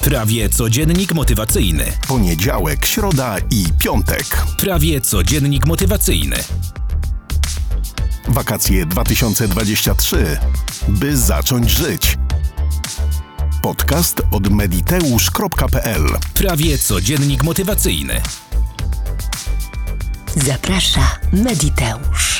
Prawie codziennik motywacyjny. Poniedziałek, środa i piątek. Prawie codziennik motywacyjny. Wakacje 2023. By zacząć żyć. Podcast od mediteusz.pl Prawie codziennik motywacyjny. Zaprasza Mediteusz.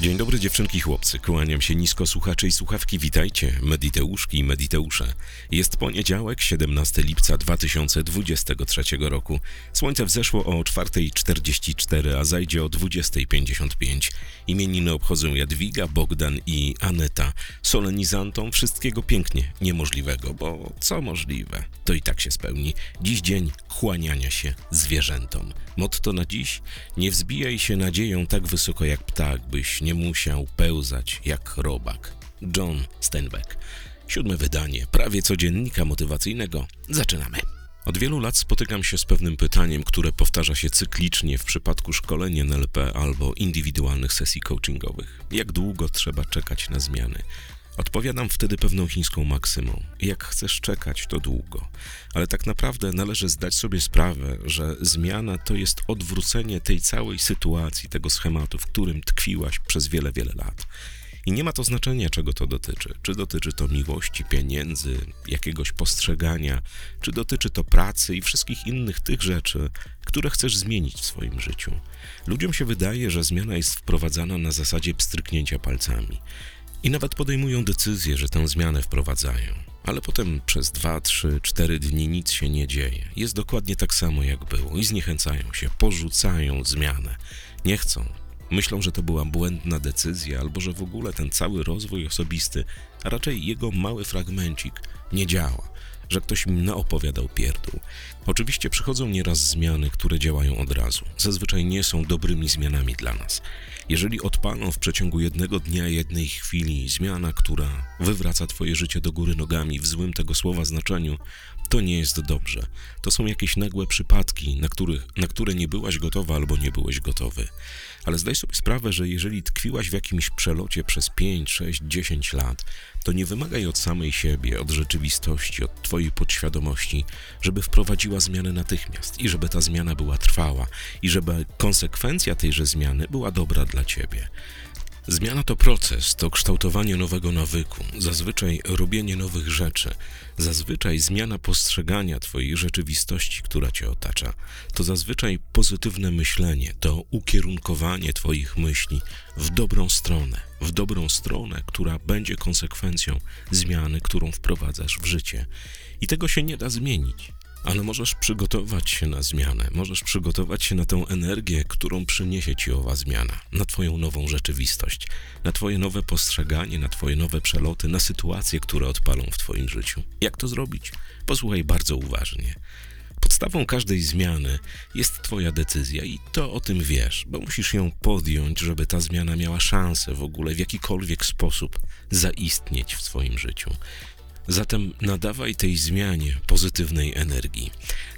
Dzień dobry dziewczynki chłopcy, kłaniam się nisko słuchacze i słuchawki, witajcie, mediteuszki i mediteusze. Jest poniedziałek, 17 lipca 2023 roku. Słońce wzeszło o 4.44, a zajdzie o 20.55. Imieniny obchodzą Jadwiga, Bogdan i Aneta. Solenizantom wszystkiego pięknie niemożliwego, bo co możliwe, to i tak się spełni. Dziś dzień kłaniania się zwierzętom. Motto na dziś? Nie wzbijaj się nadzieją tak wysoko jak ptak, byś nie musiał pełzać jak robak. John Steinbeck. Siódme wydanie, prawie codziennika motywacyjnego. Zaczynamy. Od wielu lat spotykam się z pewnym pytaniem, które powtarza się cyklicznie w przypadku szkoleń NLP albo indywidualnych sesji coachingowych. Jak długo trzeba czekać na zmiany? Odpowiadam wtedy pewną chińską maksymą. Jak chcesz czekać, to długo. Ale tak naprawdę należy zdać sobie sprawę, że zmiana to jest odwrócenie tej całej sytuacji, tego schematu, w którym tkwiłaś przez wiele, wiele lat. I nie ma to znaczenia, czego to dotyczy. Czy dotyczy to miłości, pieniędzy, jakiegoś postrzegania, czy dotyczy to pracy i wszystkich innych tych rzeczy, które chcesz zmienić w swoim życiu. Ludziom się wydaje, że zmiana jest wprowadzana na zasadzie pstryknięcia palcami. I nawet podejmują decyzję, że tę zmianę wprowadzają. Ale potem przez dwa, trzy, cztery dni nic się nie dzieje. Jest dokładnie tak samo jak było i zniechęcają się, porzucają zmianę. Nie chcą. Myślą, że to była błędna decyzja, albo że w ogóle ten cały rozwój osobisty, a raczej jego mały fragmencik, nie działa że ktoś im naopowiadał pierdół. Oczywiście przychodzą nieraz zmiany, które działają od razu. Zazwyczaj nie są dobrymi zmianami dla nas. Jeżeli odpalą w przeciągu jednego dnia, jednej chwili zmiana, która wywraca twoje życie do góry nogami w złym tego słowa znaczeniu, to nie jest dobrze. To są jakieś nagłe przypadki, na, których, na które nie byłaś gotowa albo nie byłeś gotowy. Ale zdaj sobie sprawę, że jeżeli tkwiłaś w jakimś przelocie przez 5, 6, 10 lat, to nie wymagaj od samej siebie, od rzeczywistości, od twojej podświadomości, żeby wprowadziła zmianę natychmiast i żeby ta zmiana była trwała i żeby konsekwencja tejże zmiany była dobra dla ciebie. Zmiana to proces, to kształtowanie nowego nawyku, zazwyczaj robienie nowych rzeczy, zazwyczaj zmiana postrzegania Twojej rzeczywistości, która Cię otacza, to zazwyczaj pozytywne myślenie, to ukierunkowanie Twoich myśli w dobrą stronę, w dobrą stronę, która będzie konsekwencją zmiany, którą wprowadzasz w życie. I tego się nie da zmienić. Ale możesz przygotować się na zmianę, możesz przygotować się na tę energię, którą przyniesie ci owa zmiana, na Twoją nową rzeczywistość, na Twoje nowe postrzeganie, na Twoje nowe przeloty, na sytuacje, które odpalą w Twoim życiu. Jak to zrobić? Posłuchaj bardzo uważnie. Podstawą każdej zmiany jest Twoja decyzja i to o tym wiesz, bo musisz ją podjąć, żeby ta zmiana miała szansę w ogóle w jakikolwiek sposób zaistnieć w swoim życiu. Zatem nadawaj tej zmianie pozytywnej energii,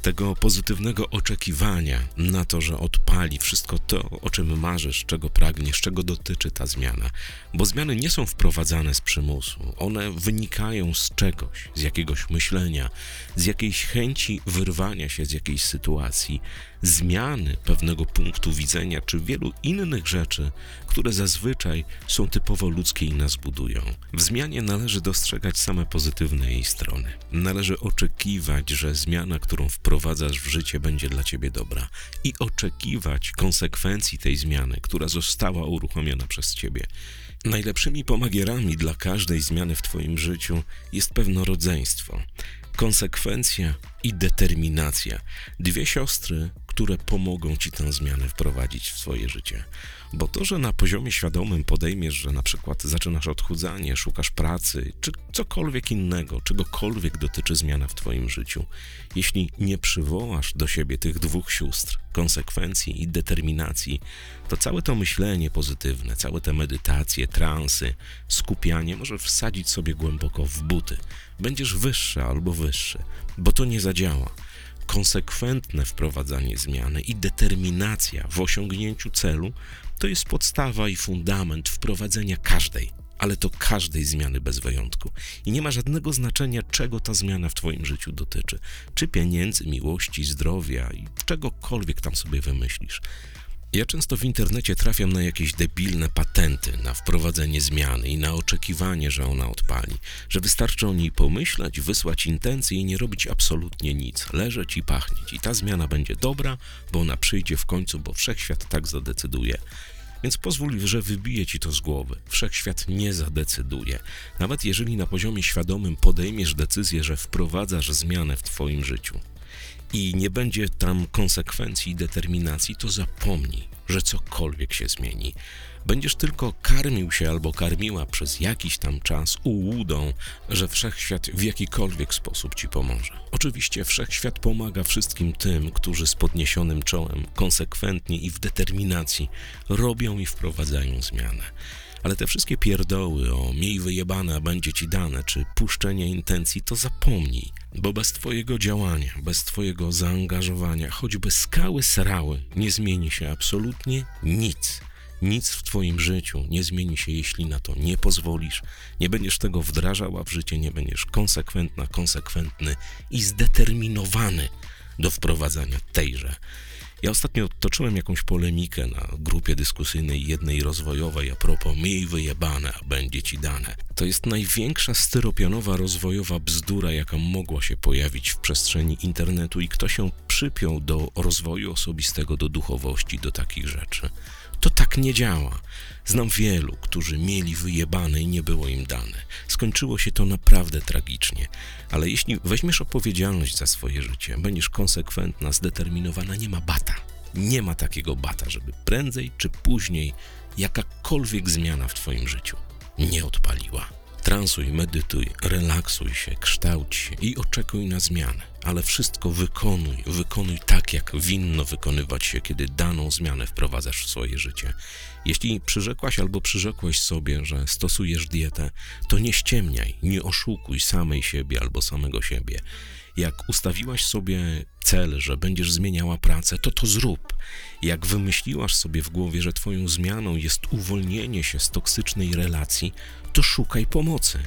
tego pozytywnego oczekiwania na to, że odpali wszystko to, o czym marzysz, czego pragniesz, czego dotyczy ta zmiana. Bo zmiany nie są wprowadzane z przymusu, one wynikają z czegoś, z jakiegoś myślenia, z jakiejś chęci wyrwania się z jakiejś sytuacji, zmiany pewnego punktu widzenia, czy wielu innych rzeczy, które zazwyczaj są typowo ludzkie i nas budują. W zmianie należy dostrzegać same pozytywne jej strony. Należy oczekiwać, że zmiana, którą wprowadzasz w życie, będzie dla ciebie dobra i oczekiwać konsekwencji tej zmiany, która została uruchomiona przez ciebie. Najlepszymi pomagierami dla każdej zmiany w Twoim życiu jest pewnorodzeństwo, konsekwencja i determinacja. Dwie siostry, które pomogą ci tę zmianę wprowadzić w swoje życie. Bo to, że na poziomie świadomym podejmiesz, że na przykład zaczynasz odchudzanie, szukasz pracy, czy cokolwiek innego, czegokolwiek dotyczy zmiana w Twoim życiu, jeśli nie przywołasz do siebie tych dwóch sióstr, konsekwencji i determinacji, to całe to myślenie pozytywne, całe te medytacje, transy, skupianie może wsadzić sobie głęboko w buty. Będziesz wyższy albo wyższy, bo to nie zadziała konsekwentne wprowadzanie zmiany i determinacja w osiągnięciu celu to jest podstawa i fundament wprowadzenia każdej, ale to każdej zmiany bez wyjątku. I nie ma żadnego znaczenia, czego ta zmiana w Twoim życiu dotyczy. Czy pieniędzy, miłości, zdrowia i czegokolwiek tam sobie wymyślisz. Ja często w internecie trafiam na jakieś debilne patenty na wprowadzenie zmiany i na oczekiwanie, że ona odpali, że wystarczy o niej pomyśleć, wysłać intencje i nie robić absolutnie nic, leżeć i pachnieć. I ta zmiana będzie dobra, bo ona przyjdzie w końcu, bo wszechświat tak zadecyduje. Więc pozwól, że wybije ci to z głowy. Wszechświat nie zadecyduje. Nawet jeżeli na poziomie świadomym podejmiesz decyzję, że wprowadzasz zmianę w twoim życiu i nie będzie tam konsekwencji i determinacji, to zapomnij, że cokolwiek się zmieni. Będziesz tylko karmił się albo karmiła przez jakiś tam czas ułudą, że wszechświat w jakikolwiek sposób ci pomoże. Oczywiście wszechświat pomaga wszystkim tym, którzy z podniesionym czołem, konsekwentnie i w determinacji robią i wprowadzają zmianę. Ale te wszystkie pierdoły o miej wyjebane, a będzie ci dane, czy puszczenie intencji, to zapomnij, bo bez twojego działania, bez twojego zaangażowania, choćby skały srały, nie zmieni się absolutnie nic. Nic w Twoim życiu nie zmieni się, jeśli na to nie pozwolisz, nie będziesz tego wdrażała w życie, nie będziesz konsekwentna, konsekwentny i zdeterminowany do wprowadzania tejże. Ja ostatnio toczyłem jakąś polemikę na grupie dyskusyjnej jednej rozwojowej a propos miej wyjebane, a będzie ci dane. To jest największa styropianowa rozwojowa bzdura, jaka mogła się pojawić w przestrzeni internetu i kto się przypiął do rozwoju osobistego, do duchowości, do takich rzeczy. To tak nie działa. Znam wielu, którzy mieli wyjebane i nie było im dane. Skończyło się to naprawdę tragicznie. Ale jeśli weźmiesz odpowiedzialność za swoje życie, będziesz konsekwentna, zdeterminowana, nie ma bata. Nie ma takiego bata, żeby prędzej czy później jakakolwiek zmiana w Twoim życiu nie odpaliła. Transuj, medytuj, relaksuj się, kształć się i oczekuj na zmianę, ale wszystko wykonuj, wykonuj tak, jak winno wykonywać się, kiedy daną zmianę wprowadzasz w swoje życie. Jeśli przyrzekłaś albo przyrzekłeś sobie, że stosujesz dietę, to nie ściemniaj, nie oszukuj samej siebie albo samego siebie. Jak ustawiłaś sobie cel, że będziesz zmieniała pracę, to to zrób. Jak wymyśliłaś sobie w głowie, że Twoją zmianą jest uwolnienie się z toksycznej relacji, to szukaj pomocy.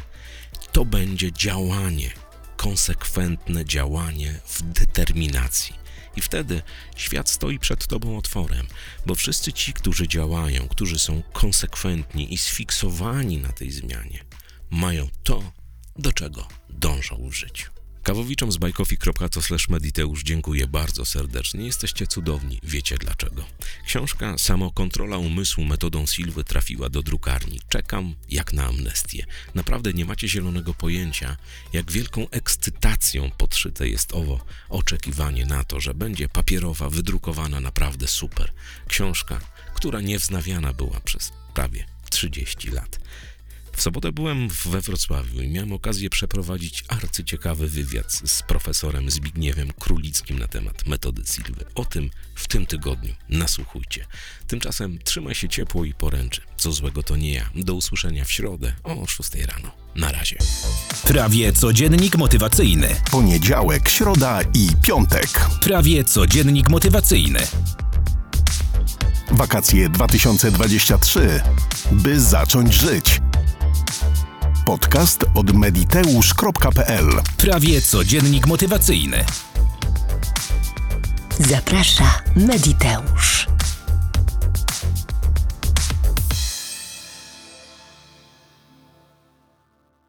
To będzie działanie, konsekwentne działanie w determinacji. I wtedy świat stoi przed Tobą otworem, bo wszyscy ci, którzy działają, którzy są konsekwentni i sfiksowani na tej zmianie, mają to, do czego dążą w życiu. Kawowiczom z bajkofi.to mediteusz dziękuję bardzo serdecznie. Jesteście cudowni, wiecie dlaczego. Książka Samokontrola umysłu metodą Silwy trafiła do drukarni. Czekam jak na amnestię. Naprawdę nie macie zielonego pojęcia, jak wielką ekscytacją podszyte jest owo oczekiwanie na to, że będzie papierowa, wydrukowana naprawdę super. Książka, która niewznawiana była przez prawie 30 lat. W sobotę byłem we Wrocławiu i miałem okazję przeprowadzić arcyciekawy wywiad z profesorem Zbigniewem Królickim na temat metody Silwy. O tym w tym tygodniu nasłuchujcie. Tymczasem trzymaj się ciepło i poręczy. Co złego to nie ja. Do usłyszenia w środę o 6 rano. Na razie. Prawie codziennik motywacyjny. Poniedziałek, środa i piątek. Prawie codziennik motywacyjny. Wakacje 2023. By zacząć żyć. Podcast od mediteusz.pl Prawie codziennik motywacyjny. Zaprasza Mediteusz.